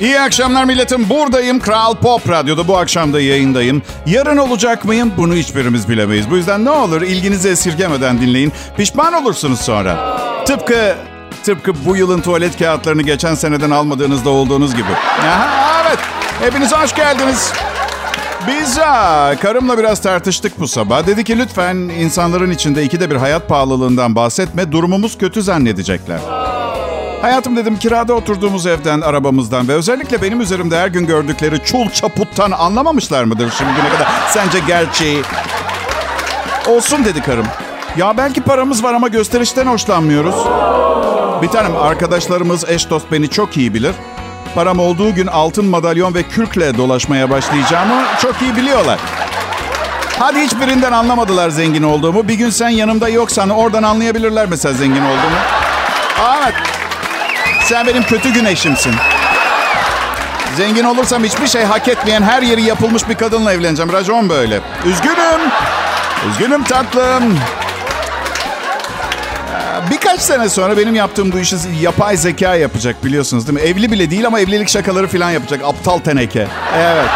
İyi akşamlar milletim. Buradayım. Kral Pop Radyo'da bu akşam da yayındayım. Yarın olacak mıyım? Bunu hiçbirimiz bilemeyiz. Bu yüzden ne olur ilginizi esirgemeden dinleyin. Pişman olursunuz sonra. Tıpkı tıpkı bu yılın tuvalet kağıtlarını geçen seneden almadığınızda olduğunuz gibi. Aha, evet. Hepiniz hoş geldiniz. Biz karımla biraz tartıştık bu sabah. Dedi ki lütfen insanların içinde ikide bir hayat pahalılığından bahsetme. Durumumuz kötü zannedecekler. Hayatım dedim kirada oturduğumuz evden, arabamızdan ve özellikle benim üzerimde her gün gördükleri çul çaputtan anlamamışlar mıdır şimdiye kadar? Sence gerçeği? Olsun dedi karım. Ya belki paramız var ama gösterişten hoşlanmıyoruz. Bir tanem arkadaşlarımız, eş dost beni çok iyi bilir. Param olduğu gün altın madalyon ve kürkle dolaşmaya başlayacağımı çok iyi biliyorlar. Hadi hiçbirinden anlamadılar zengin olduğumu. Bir gün sen yanımda yoksan oradan anlayabilirler mesela zengin olduğumu. Evet. Sen benim kötü güneşimsin. Zengin olursam hiçbir şey hak etmeyen her yeri yapılmış bir kadınla evleneceğim. Racon böyle. Üzgünüm. Üzgünüm tatlım. Birkaç sene sonra benim yaptığım bu işi yapay zeka yapacak biliyorsunuz değil mi? Evli bile değil ama evlilik şakaları falan yapacak. Aptal teneke. Evet.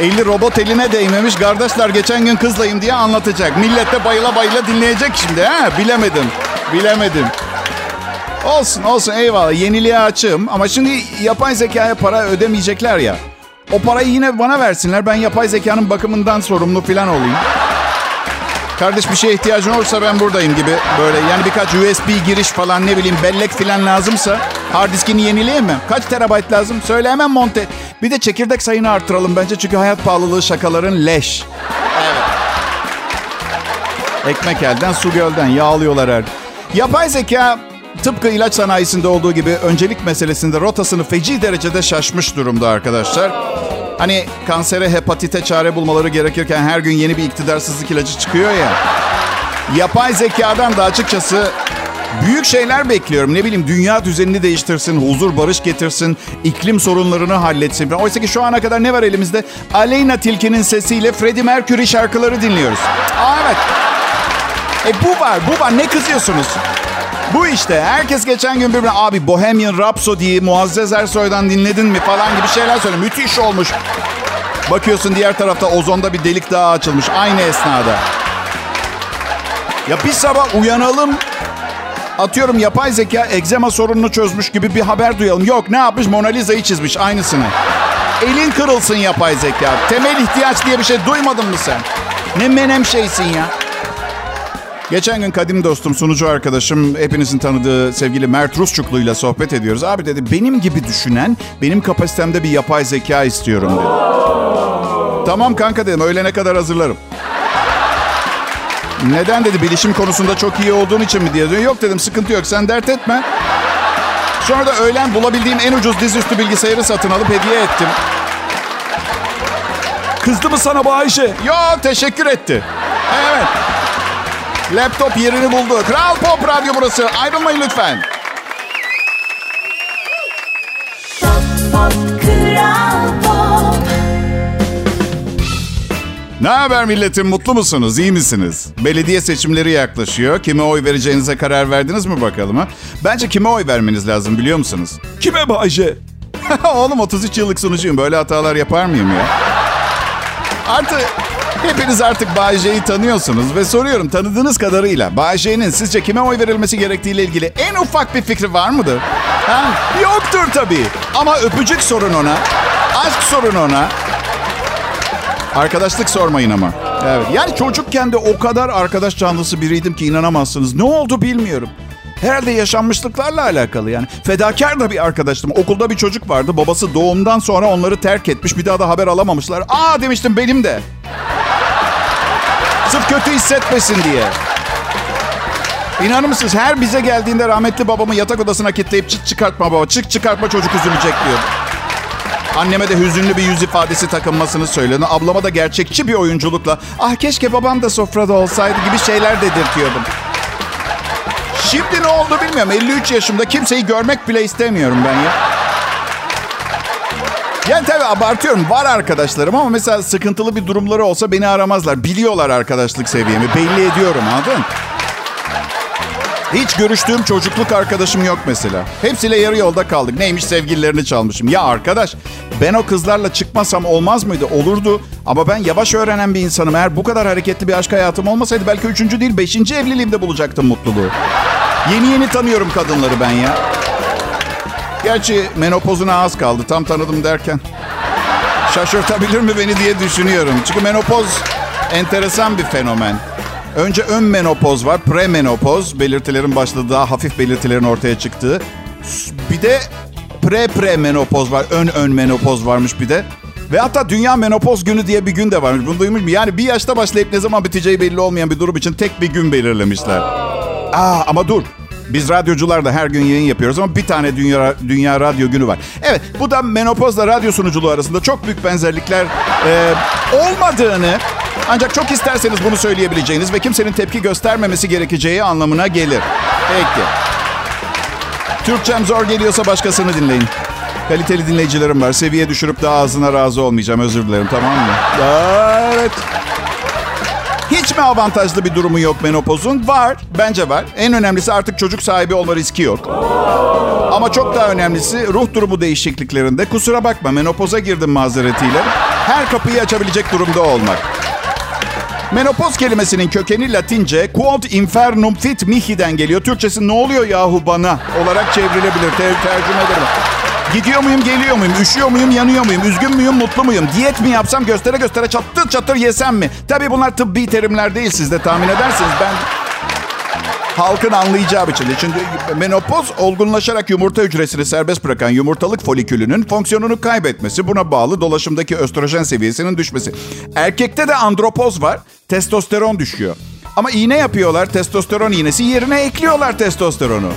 Eli robot eline değmemiş. Kardeşler geçen gün kızlayım diye anlatacak. Millet de bayıla bayıla dinleyecek şimdi. Ha? Bilemedim. Bilemedim. Olsun olsun eyvallah. Yeniliğe açığım. Ama şimdi yapay zekaya para ödemeyecekler ya. O parayı yine bana versinler. Ben yapay zekanın bakımından sorumlu falan olayım. Kardeş bir şeye ihtiyacın olursa ben buradayım gibi. Böyle yani birkaç USB giriş falan ne bileyim bellek falan lazımsa hard diskini yenileyeyim mi? Kaç terabayt lazım? Söyle hemen monte. Bir de çekirdek sayını artıralım bence çünkü hayat pahalılığı şakaların leş. Evet. Ekmek elden su gölden yağlıyorlar her. Yapay zeka tıpkı ilaç sanayisinde olduğu gibi öncelik meselesinde rotasını feci derecede şaşmış durumda arkadaşlar. Hani kansere, hepatite çare bulmaları gerekirken her gün yeni bir iktidarsızlık ilacı çıkıyor ya. Yapay zekadan da açıkçası büyük şeyler bekliyorum. Ne bileyim dünya düzenini değiştirsin, huzur barış getirsin, iklim sorunlarını halletsin. Oysa ki şu ana kadar ne var elimizde? Aleyna Tilki'nin sesiyle Freddie Mercury şarkıları dinliyoruz. Aa, evet. E bu var, bu var. Ne kızıyorsunuz? Bu işte. Herkes geçen gün birbirine abi Bohemian Rhapsody'yi Muazzez Ersoy'dan dinledin mi falan gibi şeyler söylüyor. Müthiş olmuş. Bakıyorsun diğer tarafta ozonda bir delik daha açılmış aynı esnada. Ya bir sabah uyanalım. Atıyorum yapay zeka egzema sorununu çözmüş gibi bir haber duyalım. Yok ne yapmış Mona Lisa'yı çizmiş aynısını. Elin kırılsın yapay zeka. Temel ihtiyaç diye bir şey duymadın mı sen? Ne menem şeysin ya. Geçen gün kadim dostum, sunucu arkadaşım, hepinizin tanıdığı sevgili Mert Rusçuklu ile sohbet ediyoruz. Abi dedi, benim gibi düşünen, benim kapasitemde bir yapay zeka istiyorum dedi. Tamam kanka dedim, öğlene kadar hazırlarım. Neden dedi, bilişim konusunda çok iyi olduğun için mi diye diyor. Yok dedim, sıkıntı yok, sen dert etme. Sonra da öğlen bulabildiğim en ucuz dizüstü bilgisayarı satın alıp hediye ettim. Kızdı mı sana bu Ayşe? Yo, teşekkür etti. Evet. Laptop yerini buldu. Kral Pop Radyo burası. Ayrılmayın lütfen. Pop, pop, Kral Pop. Ne haber milletim? Mutlu musunuz? İyi misiniz? Belediye seçimleri yaklaşıyor. Kime oy vereceğinize karar verdiniz mi bakalım ha? Bence kime oy vermeniz lazım biliyor musunuz? Kime Bayce? Oğlum 33 yıllık sunucuyum. Böyle hatalar yapar mıyım ya? Artık hepiniz artık Bayce'yi tanıyorsunuz ve soruyorum tanıdığınız kadarıyla Bayce'nin sizce kime oy verilmesi gerektiğiyle ilgili en ufak bir fikri var mıdır? Ha? Yoktur tabii. Ama öpücük sorun ona. Aşk sorun ona. Arkadaşlık sormayın ama. Evet. Yani çocukken de o kadar arkadaş canlısı biriydim ki inanamazsınız. Ne oldu bilmiyorum. Herhalde yaşanmışlıklarla alakalı yani. Fedakar da bir arkadaştım. Okulda bir çocuk vardı. Babası doğumdan sonra onları terk etmiş. Bir daha da haber alamamışlar. Aa demiştim benim de. Sırf kötü hissetmesin diye. İnanır mısınız her bize geldiğinde rahmetli babamı yatak odasına kilitleyip çık çıkartma baba, çık çıkartma çocuk üzülecek diyor. Anneme de hüzünlü bir yüz ifadesi takınmasını söyledi. Ablama da gerçekçi bir oyunculukla ah keşke babam da sofrada olsaydı gibi şeyler dedirtiyordum. Şimdi ne oldu bilmiyorum. 53 yaşımda kimseyi görmek bile istemiyorum ben ya. Yani tabii abartıyorum. Var arkadaşlarım ama mesela sıkıntılı bir durumları olsa beni aramazlar. Biliyorlar arkadaşlık seviyemi. Belli ediyorum anladın? Hiç görüştüğüm çocukluk arkadaşım yok mesela. Hepsiyle yarı yolda kaldık. Neymiş sevgililerini çalmışım. Ya arkadaş ben o kızlarla çıkmasam olmaz mıydı? Olurdu. Ama ben yavaş öğrenen bir insanım. Eğer bu kadar hareketli bir aşk hayatım olmasaydı belki üçüncü değil beşinci evliliğimde bulacaktım mutluluğu. Yeni yeni tanıyorum kadınları ben ya. Gerçi menopozuna az kaldı tam tanıdım derken. Şaşırtabilir mi beni diye düşünüyorum. Çünkü menopoz enteresan bir fenomen. Önce ön menopoz var, premenopoz. Belirtilerin başladığı, daha hafif belirtilerin ortaya çıktığı. Bir de pre pre menopoz var. Ön ön menopoz varmış bir de. Ve hatta Dünya Menopoz Günü diye bir gün de varmış. Bunu duymuş mu? Yani bir yaşta başlayıp ne zaman biteceği belli olmayan bir durum için tek bir gün belirlemişler. Aa ama dur. Biz radyocular da her gün yayın yapıyoruz ama bir tane Dünya, Dünya Radyo Günü var. Evet bu da menopozla radyo sunuculuğu arasında çok büyük benzerlikler e, olmadığını ancak çok isterseniz bunu söyleyebileceğiniz ve kimsenin tepki göstermemesi gerekeceği anlamına gelir. Peki. Türkçem zor geliyorsa başkasını dinleyin. Kaliteli dinleyicilerim var. Seviye düşürüp daha ağzına razı olmayacağım. Özür dilerim tamam mı? Evet. Hiç mi avantajlı bir durumu yok menopozun? Var. Bence var. En önemlisi artık çocuk sahibi olma riski yok. Ama çok daha önemlisi ruh durumu değişikliklerinde kusura bakma menopoza girdim mazeretiyle. Her kapıyı açabilecek durumda olmak. Menopoz kelimesinin kökeni Latince quod infernum fit mihi'den geliyor. Türkçesi ne oluyor yahu bana olarak çevrilebilir. Ter- tercüme ederim. Gidiyor muyum, geliyor muyum? Üşüyor muyum, yanıyor muyum? Üzgün müyüm, mutlu muyum? Diyet mi yapsam, göstere göstere çatır çatır yesem mi? Tabii bunlar tıbbi terimler değil. Siz de tahmin edersiniz. Ben halkın anlayacağı biçimde. Çünkü menopoz olgunlaşarak yumurta hücresini serbest bırakan yumurtalık folikülünün fonksiyonunu kaybetmesi. Buna bağlı dolaşımdaki östrojen seviyesinin düşmesi. Erkekte de andropoz var. Testosteron düşüyor. Ama iğne yapıyorlar testosteron iğnesi yerine ekliyorlar testosteronu.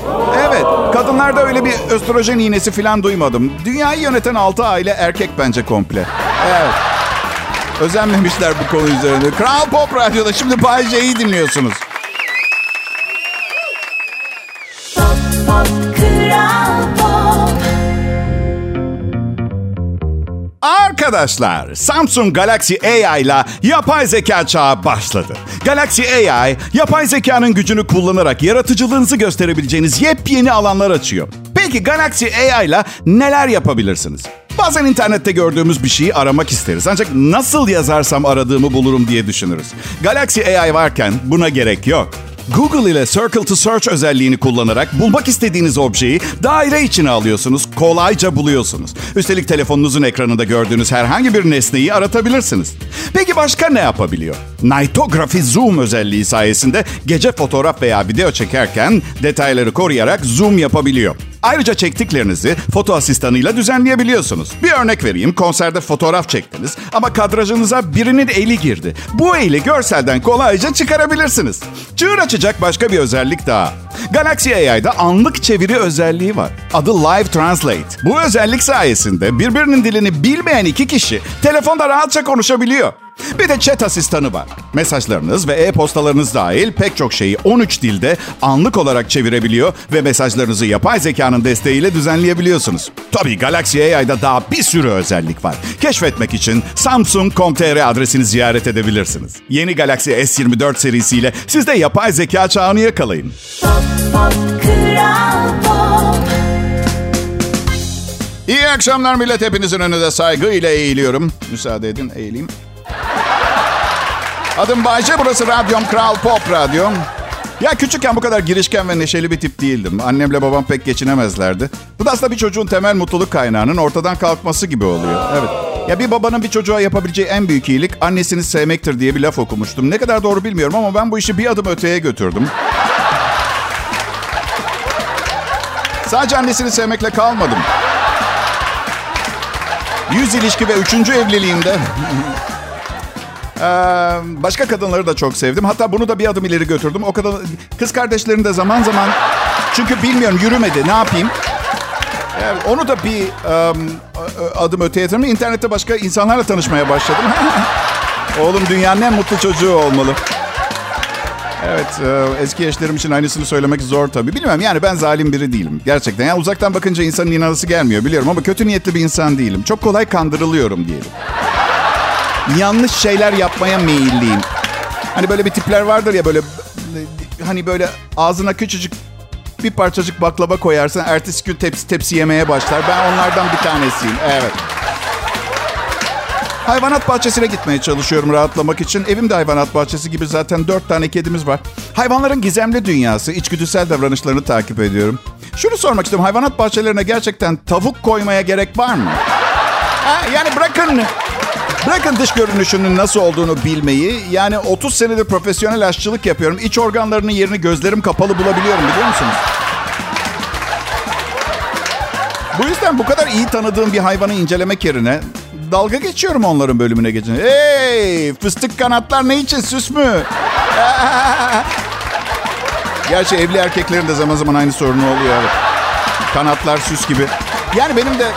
Evet kadınlarda öyle bir östrojen iğnesi falan duymadım. Dünyayı yöneten altı aile erkek bence komple. Evet. Özenmemişler bu konu üzerinde. Kral Pop Radyo'da şimdi Bay J'yi dinliyorsunuz. Pop Pop Kral Pop Arkadaşlar, Samsung Galaxy AI ile yapay zeka çağı başladı. Galaxy AI, yapay zekanın gücünü kullanarak yaratıcılığınızı gösterebileceğiniz yepyeni alanlar açıyor. Peki Galaxy AI ile neler yapabilirsiniz? Bazen internette gördüğümüz bir şeyi aramak isteriz. Ancak nasıl yazarsam aradığımı bulurum diye düşünürüz. Galaxy AI varken buna gerek yok. Google ile Circle to Search özelliğini kullanarak bulmak istediğiniz objeyi daire içine alıyorsunuz, kolayca buluyorsunuz. Üstelik telefonunuzun ekranında gördüğünüz herhangi bir nesneyi aratabilirsiniz. Peki başka ne yapabiliyor? Nightography Zoom özelliği sayesinde gece fotoğraf veya video çekerken detayları koruyarak zoom yapabiliyor. Ayrıca çektiklerinizi foto asistanıyla düzenleyebiliyorsunuz. Bir örnek vereyim. Konserde fotoğraf çektiniz ama kadrajınıza birinin eli girdi. Bu eli görselden kolayca çıkarabilirsiniz. Çığır açacak başka bir özellik daha. Galaxy AI'da anlık çeviri özelliği var. Adı Live Translate. Bu özellik sayesinde birbirinin dilini bilmeyen iki kişi telefonda rahatça konuşabiliyor. Bir de chat asistanı var. Mesajlarınız ve e-postalarınız dahil pek çok şeyi 13 dilde anlık olarak çevirebiliyor ve mesajlarınızı yapay zekanın desteğiyle düzenleyebiliyorsunuz. Tabii Galaxy AI'da daha bir sürü özellik var. Keşfetmek için Samsung.com.tr adresini ziyaret edebilirsiniz. Yeni Galaxy S24 serisiyle siz de yapay zeka çağını yakalayın. Pop Pop Kral Pop İyi akşamlar millet. Hepinizin önünde saygıyla eğiliyorum. Müsaade edin eğileyim. Adım Bayce, burası Radyom Kral Pop Radyo. Ya küçükken bu kadar girişken ve neşeli bir tip değildim. Annemle babam pek geçinemezlerdi. Bu da aslında bir çocuğun temel mutluluk kaynağının ortadan kalkması gibi oluyor. Evet. Ya bir babanın bir çocuğa yapabileceği en büyük iyilik annesini sevmektir diye bir laf okumuştum. Ne kadar doğru bilmiyorum ama ben bu işi bir adım öteye götürdüm. Sadece annesini sevmekle kalmadım. Yüz ilişki ve üçüncü evliliğimde Ee, başka kadınları da çok sevdim. Hatta bunu da bir adım ileri götürdüm. O kadın kız kardeşlerini de zaman zaman çünkü bilmiyorum yürümedi. Ne yapayım? Evet, onu da bir um, adım öteye getirdim. İnternette başka insanlarla tanışmaya başladım. Oğlum dünyanın en mutlu çocuğu olmalı. Evet, eski eşlerim için aynısını söylemek zor tabii. Bilmem yani ben zalim biri değilim. Gerçekten. Yani uzaktan bakınca insanın inanası gelmiyor biliyorum ama kötü niyetli bir insan değilim. Çok kolay kandırılıyorum diyelim yanlış şeyler yapmaya meyilliyim. Hani böyle bir tipler vardır ya böyle hani böyle ağzına küçücük bir parçacık baklava koyarsan ertesi gün tepsi tepsi yemeye başlar. Ben onlardan bir tanesiyim. Evet. Hayvanat bahçesine gitmeye çalışıyorum rahatlamak için. Evimde hayvanat bahçesi gibi zaten dört tane kedimiz var. Hayvanların gizemli dünyası, içgüdüsel davranışlarını takip ediyorum. Şunu sormak istiyorum. Hayvanat bahçelerine gerçekten tavuk koymaya gerek var mı? Ha, yani bırakın Bırakın dış görünüşünün nasıl olduğunu bilmeyi. Yani 30 senedir profesyonel aşçılık yapıyorum. İç organlarının yerini gözlerim kapalı bulabiliyorum biliyor musunuz? Bu yüzden bu kadar iyi tanıdığım bir hayvanı incelemek yerine dalga geçiyorum onların bölümüne geçince. Hey fıstık kanatlar ne için süs mü? Gerçi evli erkeklerin de zaman zaman aynı sorunu oluyor. Kanatlar süs gibi. Yani benim de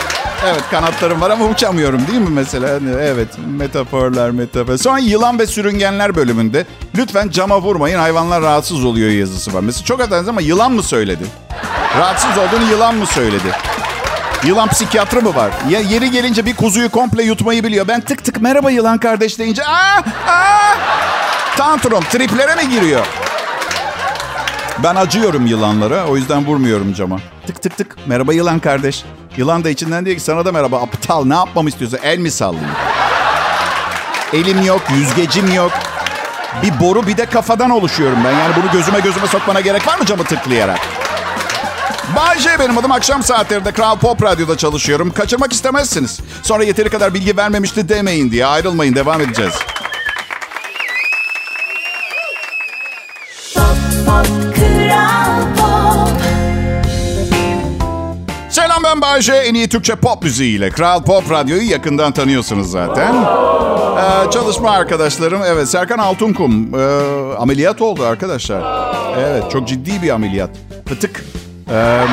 evet kanatlarım var ama uçamıyorum değil mi mesela? Hani evet metaforlar metafor. Sonra yılan ve sürüngenler bölümünde lütfen cama vurmayın hayvanlar rahatsız oluyor yazısı var. Mesela çok affedersiniz ama yılan mı söyledi? Rahatsız olduğunu yılan mı söyledi? Yılan psikiyatrı mı var? Ya yeri gelince bir kuzuyu komple yutmayı biliyor. Ben tık tık merhaba yılan kardeş deyince aa aa tantrum triplere mi giriyor? Ben acıyorum yılanlara. O yüzden vurmuyorum cama. Tık tık tık. Merhaba yılan kardeş. Yılan da içinden diyor ki sana da merhaba. Aptal ne yapmamı istiyorsun? El mi sallayayım? Elim yok, yüzgecim yok. Bir boru bir de kafadan oluşuyorum ben. Yani bunu gözüme gözüme sokmana gerek var mı camı tıklayarak? Bay J benim adım. Akşam saatlerinde Kral Pop Radyo'da çalışıyorum. Kaçırmak istemezsiniz. Sonra yeteri kadar bilgi vermemişti demeyin diye. Ayrılmayın. Devam edeceğiz. Ben Bayece. En iyi Türkçe pop müziğiyle Kral Pop Radyo'yu yakından tanıyorsunuz zaten. Ee, çalışma arkadaşlarım. Evet Serkan Altunkum ee, ameliyat oldu arkadaşlar. Evet çok ciddi bir ameliyat. Fıtık. Ee,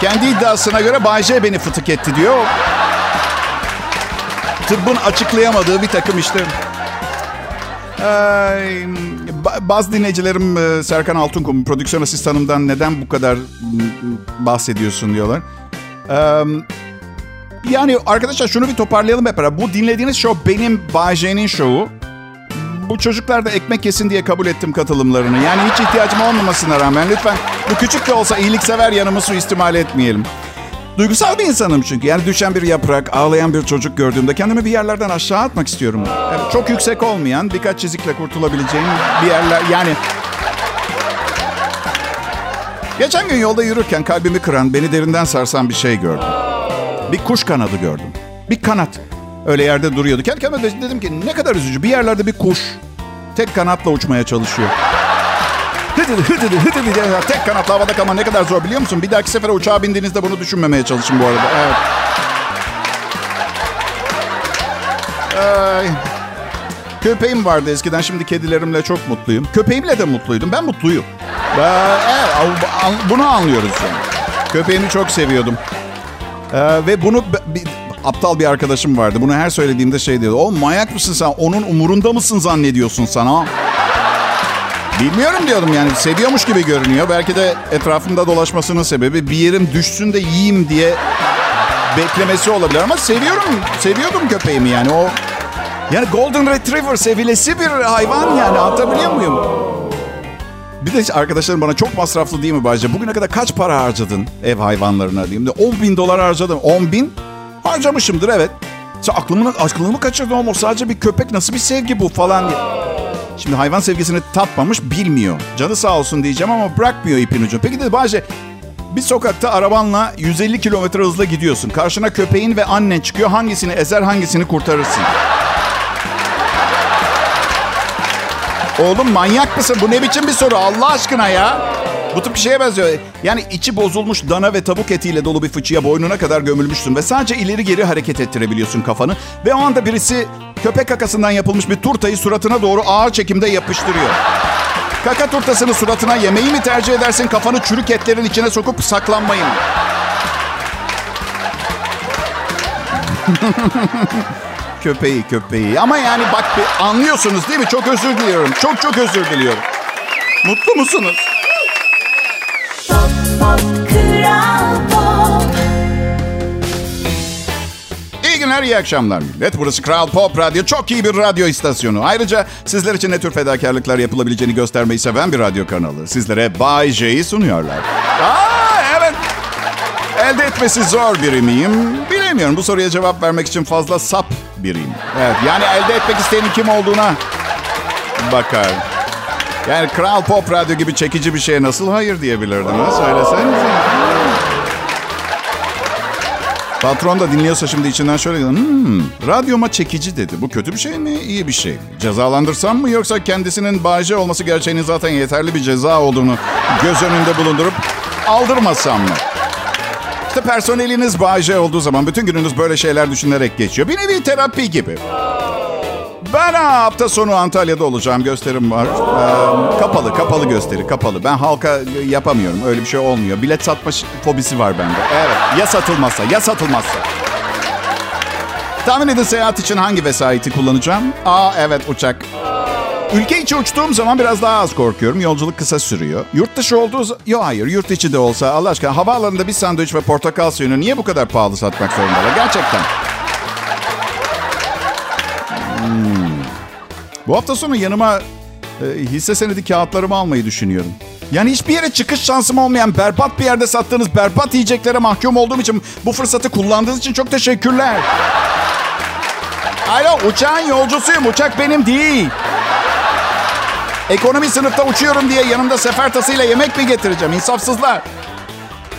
kendi iddiasına göre Bayece beni fıtık etti diyor. Tıbbın açıklayamadığı bir takım işte ee, ba- bazı dinleyicilerim e, Serkan Altunkum, prodüksiyon asistanımdan neden bu kadar bahsediyorsun diyorlar. Ee, yani arkadaşlar şunu bir toparlayalım hep beraber. Bu dinlediğiniz show benim Bay J'nin şovu. Bu çocuklar da ekmek yesin diye kabul ettim katılımlarını. Yani hiç ihtiyacım olmamasına rağmen lütfen bu küçük de olsa iyiliksever yanımı suistimal etmeyelim. Duygusal bir insanım çünkü. Yani düşen bir yaprak, ağlayan bir çocuk gördüğümde kendimi bir yerlerden aşağı atmak istiyorum. Evet, çok yüksek olmayan, birkaç çizikle kurtulabileceğim bir yerler. Yani Geçen gün yolda yürürken kalbimi kıran, beni derinden sarsan bir şey gördüm. Bir kuş kanadı gördüm. Bir kanat. Öyle yerde duruyordu. Kendi kendime de dedim ki ne kadar üzücü. Bir yerlerde bir kuş tek kanatla uçmaya çalışıyor. Hıdıdı hıdıdı hıdıdı diye tek kanatla havada kalma ne kadar zor biliyor musun? Bir dahaki sefere uçağa bindiğinizde bunu düşünmemeye çalışın bu arada. Evet. Ay. Köpeğim vardı eskiden. Şimdi kedilerimle çok mutluyum. Köpeğimle de mutluydum. Ben mutluyum. Evet, bunu anlıyoruz yani. Köpeğimi çok seviyordum. Ee, ve bunu bir, aptal bir arkadaşım vardı. Bunu her söylediğimde şey diyordu. O manyak mısın sen? Onun umurunda mısın zannediyorsun sana? Bilmiyorum diyordum yani seviyormuş gibi görünüyor. Belki de etrafımda dolaşmasının sebebi bir yerim düşsün de yiyeyim diye beklemesi olabilir. Ama seviyorum, seviyordum köpeğimi yani o... Yani Golden Retriever sevilesi bir hayvan yani anlatabiliyor muyum? Bir de arkadaşlarım bana çok masraflı değil mi Bayce? Bugüne kadar kaç para harcadın ev hayvanlarına diyeyim de 10 bin dolar harcadım. 10 bin harcamışımdır evet. Sen aklımı, aklımı kaçırdın oğlum. O Sadece bir köpek nasıl bir sevgi bu falan diye. Şimdi hayvan sevgisini tatmamış bilmiyor. Canı sağ olsun diyeceğim ama bırakmıyor ipin ucunu. Peki de Bayce bir sokakta arabanla 150 kilometre hızla gidiyorsun. Karşına köpeğin ve annen çıkıyor. Hangisini ezer hangisini kurtarırsın? Oğlum manyak mısın? Bu ne biçim bir soru Allah aşkına ya? Bu tip bir şeye benziyor. Yani içi bozulmuş dana ve tavuk etiyle dolu bir fıçıya boynuna kadar gömülmüşsün ve sadece ileri geri hareket ettirebiliyorsun kafanı. Ve o anda birisi köpek kakasından yapılmış bir turtayı suratına doğru ağır çekimde yapıştırıyor. Kaka turtasını suratına yemeği mi tercih edersin, kafanı çürük etlerin içine sokup saklanmayı mı? köpeği köpeği. Ama yani bak anlıyorsunuz değil mi? Çok özür diliyorum. Çok çok özür diliyorum. Mutlu musunuz? Pop Pop Kral Pop günler. iyi akşamlar millet. Burası Kral Pop Radyo. Çok iyi bir radyo istasyonu. Ayrıca sizler için ne tür fedakarlıklar yapılabileceğini göstermeyi seven bir radyo kanalı. Sizlere Bay J'yi sunuyorlar. Aa, evet. Elde etmesi zor biri miyim? Bilemiyorum. Bu soruya cevap vermek için fazla sap biriyim. Evet, yani elde etmek isteyenin kim olduğuna bakar. Yani Kral Pop Radyo gibi çekici bir şeye nasıl hayır diyebilirdim ha? Söylesenize. Patron da dinliyorsa şimdi içinden şöyle diyor. Hmm, radyoma çekici dedi. Bu kötü bir şey mi, iyi bir şey? Cezalandırsam mı yoksa kendisinin bağcı olması gerçeğinin zaten yeterli bir ceza olduğunu göz önünde bulundurup aldırmasam mı? İşte personeliniz bağcı olduğu zaman bütün gününüz böyle şeyler düşünerek geçiyor. Bir nevi terapi gibi. Ben ha, hafta sonu Antalya'da olacağım. Gösterim var. Ee, kapalı, kapalı gösteri, kapalı. Ben halka yapamıyorum. Öyle bir şey olmuyor. Bilet satma fobisi var bende. Evet, ya satılmazsa, ya satılmazsa. Tahmin edin seyahat için hangi vesayeti kullanacağım? Aa evet uçak. Ülke içi uçtuğum zaman biraz daha az korkuyorum. Yolculuk kısa sürüyor. Yurt dışı olduğu zaman... Yok hayır yurt içi de olsa Allah aşkına havaalanında bir sandviç ve portakal suyunu niye bu kadar pahalı satmak zorundalar? Gerçekten. Hmm. Bu hafta sonu yanıma e, hisse senedi kağıtlarımı almayı düşünüyorum. Yani hiçbir yere çıkış şansım olmayan berbat bir yerde sattığınız berbat yiyeceklere mahkum olduğum için bu fırsatı kullandığınız için çok teşekkürler. Alo uçağın yolcusuyum. Uçak benim değil. Ekonomi sınıfta uçuyorum diye yanımda sefer tasıyla yemek mi getireceğim? İnsafsızlar.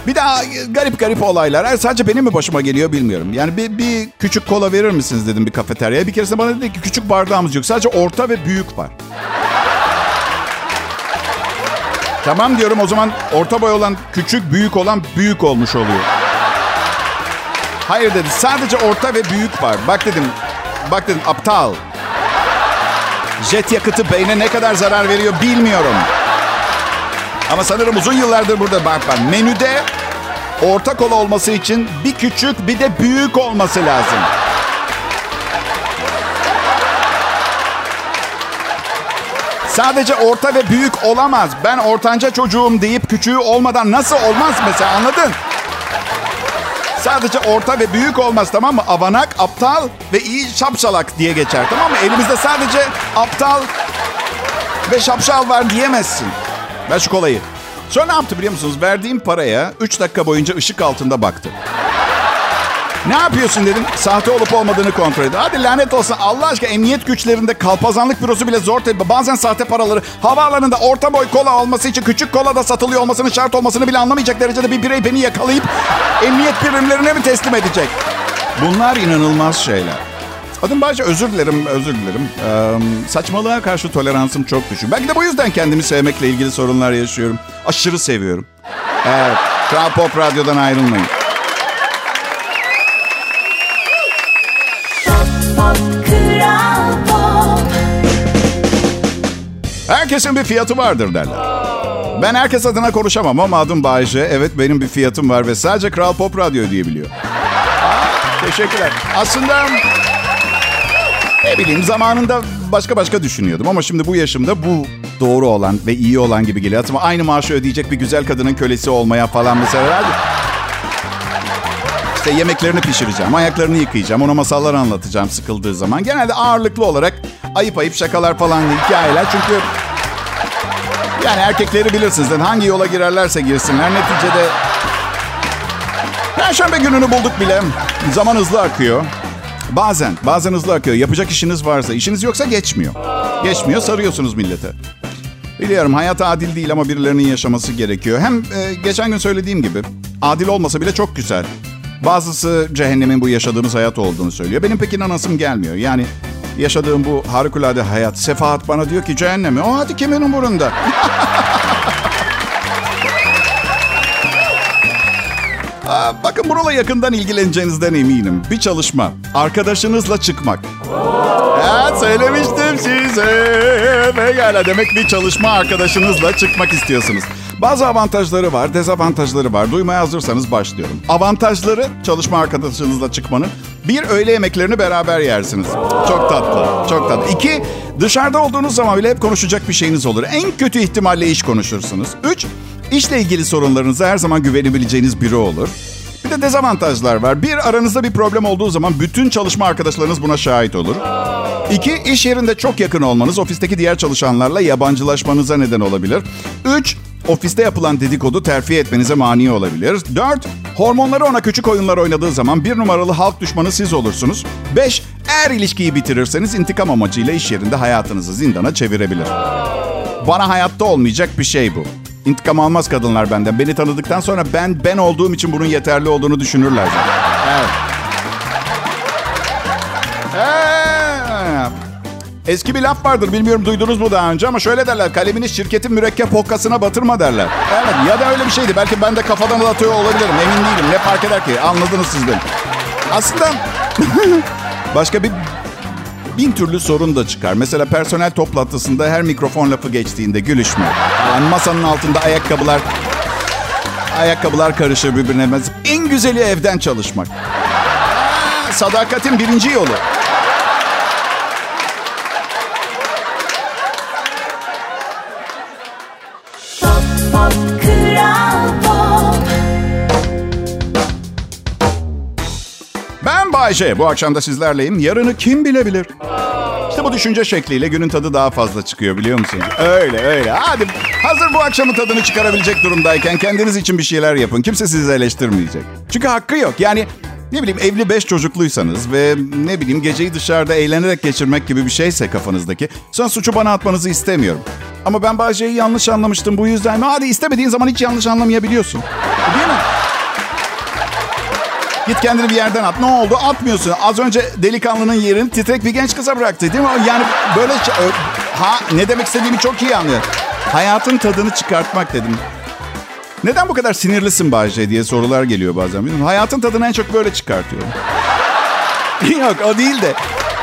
Bir daha garip garip olaylar. Yani sadece benim mi başıma geliyor bilmiyorum. Yani bir, bir küçük kola verir misiniz dedim bir kafeteryaya. Bir keresinde bana dedi ki küçük bardağımız yok. Sadece orta ve büyük var. tamam diyorum o zaman orta boy olan küçük, büyük olan büyük olmuş oluyor. Hayır dedi sadece orta ve büyük var. Bak dedim, bak dedim aptal. Jet yakıtı beyne ne kadar zarar veriyor bilmiyorum. Ama sanırım uzun yıllardır burada bak. Menüde orta kola olması için bir küçük bir de büyük olması lazım. Sadece orta ve büyük olamaz. Ben ortanca çocuğum deyip küçüğü olmadan nasıl olmaz mesela anladın? Sadece orta ve büyük olmaz tamam mı? Avanak, aptal ve iyi şapşalak diye geçer tamam mı? Elimizde sadece aptal ve şapşal var diyemezsin. Ver şu kolayı. Sonra ne yaptı biliyor musunuz? Verdiğim paraya 3 dakika boyunca ışık altında baktı. Ne yapıyorsun dedim. Sahte olup olmadığını kontrol edin. Hadi lanet olsun Allah aşkına emniyet güçlerinde kalpazanlık bürosu bile zor tabii. Bazen sahte paraları havaalanında orta boy kola olması için küçük kola da satılıyor olmasının şart olmasını bile anlamayacak derecede bir birey beni yakalayıp emniyet birimlerine mi teslim edecek? Bunlar inanılmaz şeyler. Adım Bayce özür dilerim, özür dilerim. Ee, saçmalığa karşı toleransım çok düşük. Belki de bu yüzden kendimi sevmekle ilgili sorunlar yaşıyorum. Aşırı seviyorum. Evet, Kral Pop Radyo'dan ayrılmayın. Herkesin bir fiyatı vardır derler. Ben herkes adına konuşamam ama adım Bayce. Evet benim bir fiyatım var ve sadece Kral Pop Radyo ödeyebiliyor. Aa, teşekkürler. Aslında ne bileyim zamanında başka başka düşünüyordum ama şimdi bu yaşımda bu doğru olan ve iyi olan gibi geliyor. Ama aynı maaşı ödeyecek bir güzel kadının kölesi olmaya falan mesela. İşte yemeklerini pişireceğim, ayaklarını yıkayacağım, ona masallar anlatacağım sıkıldığı zaman. Genelde ağırlıklı olarak ayıp ayıp şakalar falan hikayeler. Çünkü yani erkekleri bilirsiniz. Hangi yola girerlerse girsinler. Neticede Perşembe gününü bulduk bile. Zaman hızlı akıyor. Bazen, bazen hızlı akıyor. Yapacak işiniz varsa, işiniz yoksa geçmiyor. Geçmiyor, sarıyorsunuz millete. Biliyorum hayat adil değil ama birilerinin yaşaması gerekiyor. Hem e, geçen gün söylediğim gibi adil olmasa bile çok güzel. Bazısı cehennemin bu yaşadığımız hayat olduğunu söylüyor. Benim pek inanasım gelmiyor. Yani yaşadığım bu harikulade hayat, sefahat bana diyor ki cehennemi. O hadi kimin umurunda? Aa, bakın bununla yakından ilgileneceğinizden eminim. Bir çalışma. Arkadaşınızla çıkmak. Ya söylemiştim size. Pekala demek bir çalışma arkadaşınızla çıkmak istiyorsunuz. Bazı avantajları var, dezavantajları var. Duymaya hazırsanız başlıyorum. Avantajları çalışma arkadaşınızla çıkmanın. Bir, öğle yemeklerini beraber yersiniz. Çok tatlı, çok tatlı. İki, dışarıda olduğunuz zaman bile hep konuşacak bir şeyiniz olur. En kötü ihtimalle iş konuşursunuz. Üç, işle ilgili sorunlarınıza her zaman güvenebileceğiniz biri olur. Bir de dezavantajlar var. Bir, aranızda bir problem olduğu zaman bütün çalışma arkadaşlarınız buna şahit olur. İki, iş yerinde çok yakın olmanız ofisteki diğer çalışanlarla yabancılaşmanıza neden olabilir. Üç, ofiste yapılan dedikodu terfi etmenize mani olabilir. Dört, hormonları ona küçük oyunlar oynadığı zaman bir numaralı halk düşmanı siz olursunuz. Beş, eğer ilişkiyi bitirirseniz intikam amacıyla iş yerinde hayatınızı zindana çevirebilir. Bana hayatta olmayacak bir şey bu. İntikam almaz kadınlar benden. Beni tanıdıktan sonra ben ben olduğum için bunun yeterli olduğunu düşünürler. Evet. Eski bir laf vardır bilmiyorum duydunuz mu daha önce ama şöyle derler kalemini şirketin mürekkep hokkasına batırma derler. Evet ya da öyle bir şeydi belki ben de kafadan atıyor olabilirim emin değilim ne fark eder ki anladınız siz beni. Aslında başka bir bin türlü sorun da çıkar. Mesela personel toplantısında her mikrofon lafı geçtiğinde gülüşme. Yani masanın altında ayakkabılar ayakkabılar karışır birbirine. En güzeli evden çalışmak. Sadakatin birinci yolu. Bayce. Bu akşam da sizlerleyim. Yarını kim bilebilir? İşte bu düşünce şekliyle günün tadı daha fazla çıkıyor biliyor musunuz? Öyle öyle. Hadi hazır bu akşamın tadını çıkarabilecek durumdayken kendiniz için bir şeyler yapın. Kimse sizi eleştirmeyecek. Çünkü hakkı yok. Yani ne bileyim evli beş çocukluysanız ve ne bileyim geceyi dışarıda eğlenerek geçirmek gibi bir şeyse kafanızdaki. Sonra suçu bana atmanızı istemiyorum. Ama ben Bayce'yi yanlış anlamıştım bu yüzden. Hadi istemediğin zaman hiç yanlış anlamayabiliyorsun. Git kendini bir yerden at. Ne oldu? Atmıyorsun. Az önce delikanlının yerini titrek bir genç kıza bıraktı değil mi? Yani böyle... Ha ne demek istediğimi çok iyi anlıyor. Hayatın tadını çıkartmak dedim. Neden bu kadar sinirlisin Bahçe diye sorular geliyor bazen. Bilmiyorum. Hayatın tadını en çok böyle çıkartıyorum. Yok o değil de.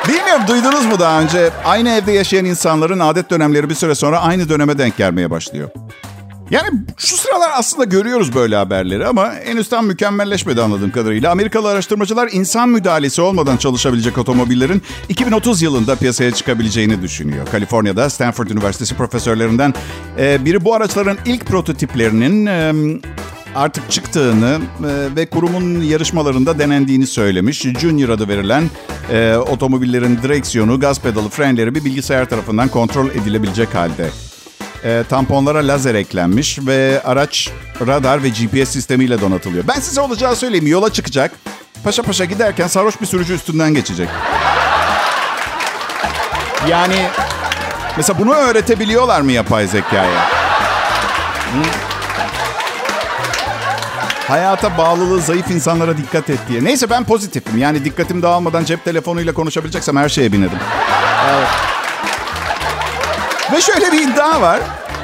Bilmiyorum duydunuz mu daha önce? Aynı evde yaşayan insanların adet dönemleri bir süre sonra aynı döneme denk gelmeye başlıyor. Yani şu sıralar aslında görüyoruz böyle haberleri ama henüz tam mükemmelleşmedi anladığım kadarıyla. Amerikalı araştırmacılar insan müdahalesi olmadan çalışabilecek otomobillerin 2030 yılında piyasaya çıkabileceğini düşünüyor. Kaliforniya'da Stanford Üniversitesi profesörlerinden e, biri bu araçların ilk prototiplerinin e, artık çıktığını e, ve kurumun yarışmalarında denendiğini söylemiş. Junior adı verilen otomobillerin direksiyonu, gaz pedalı, frenleri bir bilgisayar tarafından kontrol edilebilecek halde. E, tamponlara lazer eklenmiş ve araç radar ve GPS sistemiyle donatılıyor. Ben size olacağı söyleyeyim. Yola çıkacak. Paşa paşa giderken sarhoş bir sürücü üstünden geçecek. Yani mesela bunu öğretebiliyorlar mı yapay zekaya? Hı? Hayata bağlılığı zayıf insanlara dikkat et diye. Neyse ben pozitifim. Yani dikkatim dağılmadan cep telefonuyla konuşabileceksem her şeye binerim. Evet. Ve şöyle bir iddia var.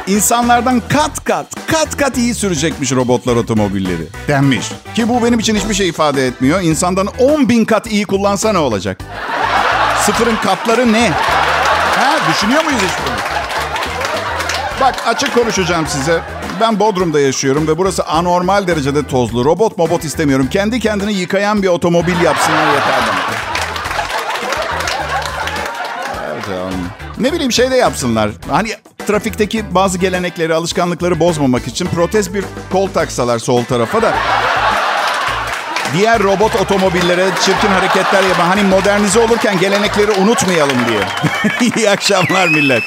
İnsanlardan kat kat, kat kat iyi sürecekmiş robotlar otomobilleri. Denmiş. Ki bu benim için hiçbir şey ifade etmiyor. İnsandan 10 bin kat iyi kullansa ne olacak? Sıfırın katları ne? Ha, düşünüyor muyuz hiç bunu? Bak açık konuşacağım size. Ben Bodrum'da yaşıyorum ve burası anormal derecede tozlu. Robot mobot istemiyorum. Kendi kendini yıkayan bir otomobil yapsınlar yeter bana. Ne bileyim şey de yapsınlar. Hani trafikteki bazı gelenekleri, alışkanlıkları bozmamak için protez bir kol taksalar sol tarafa da diğer robot otomobillere çirkin hareketler yapan hani modernize olurken gelenekleri unutmayalım diye. İyi akşamlar millet.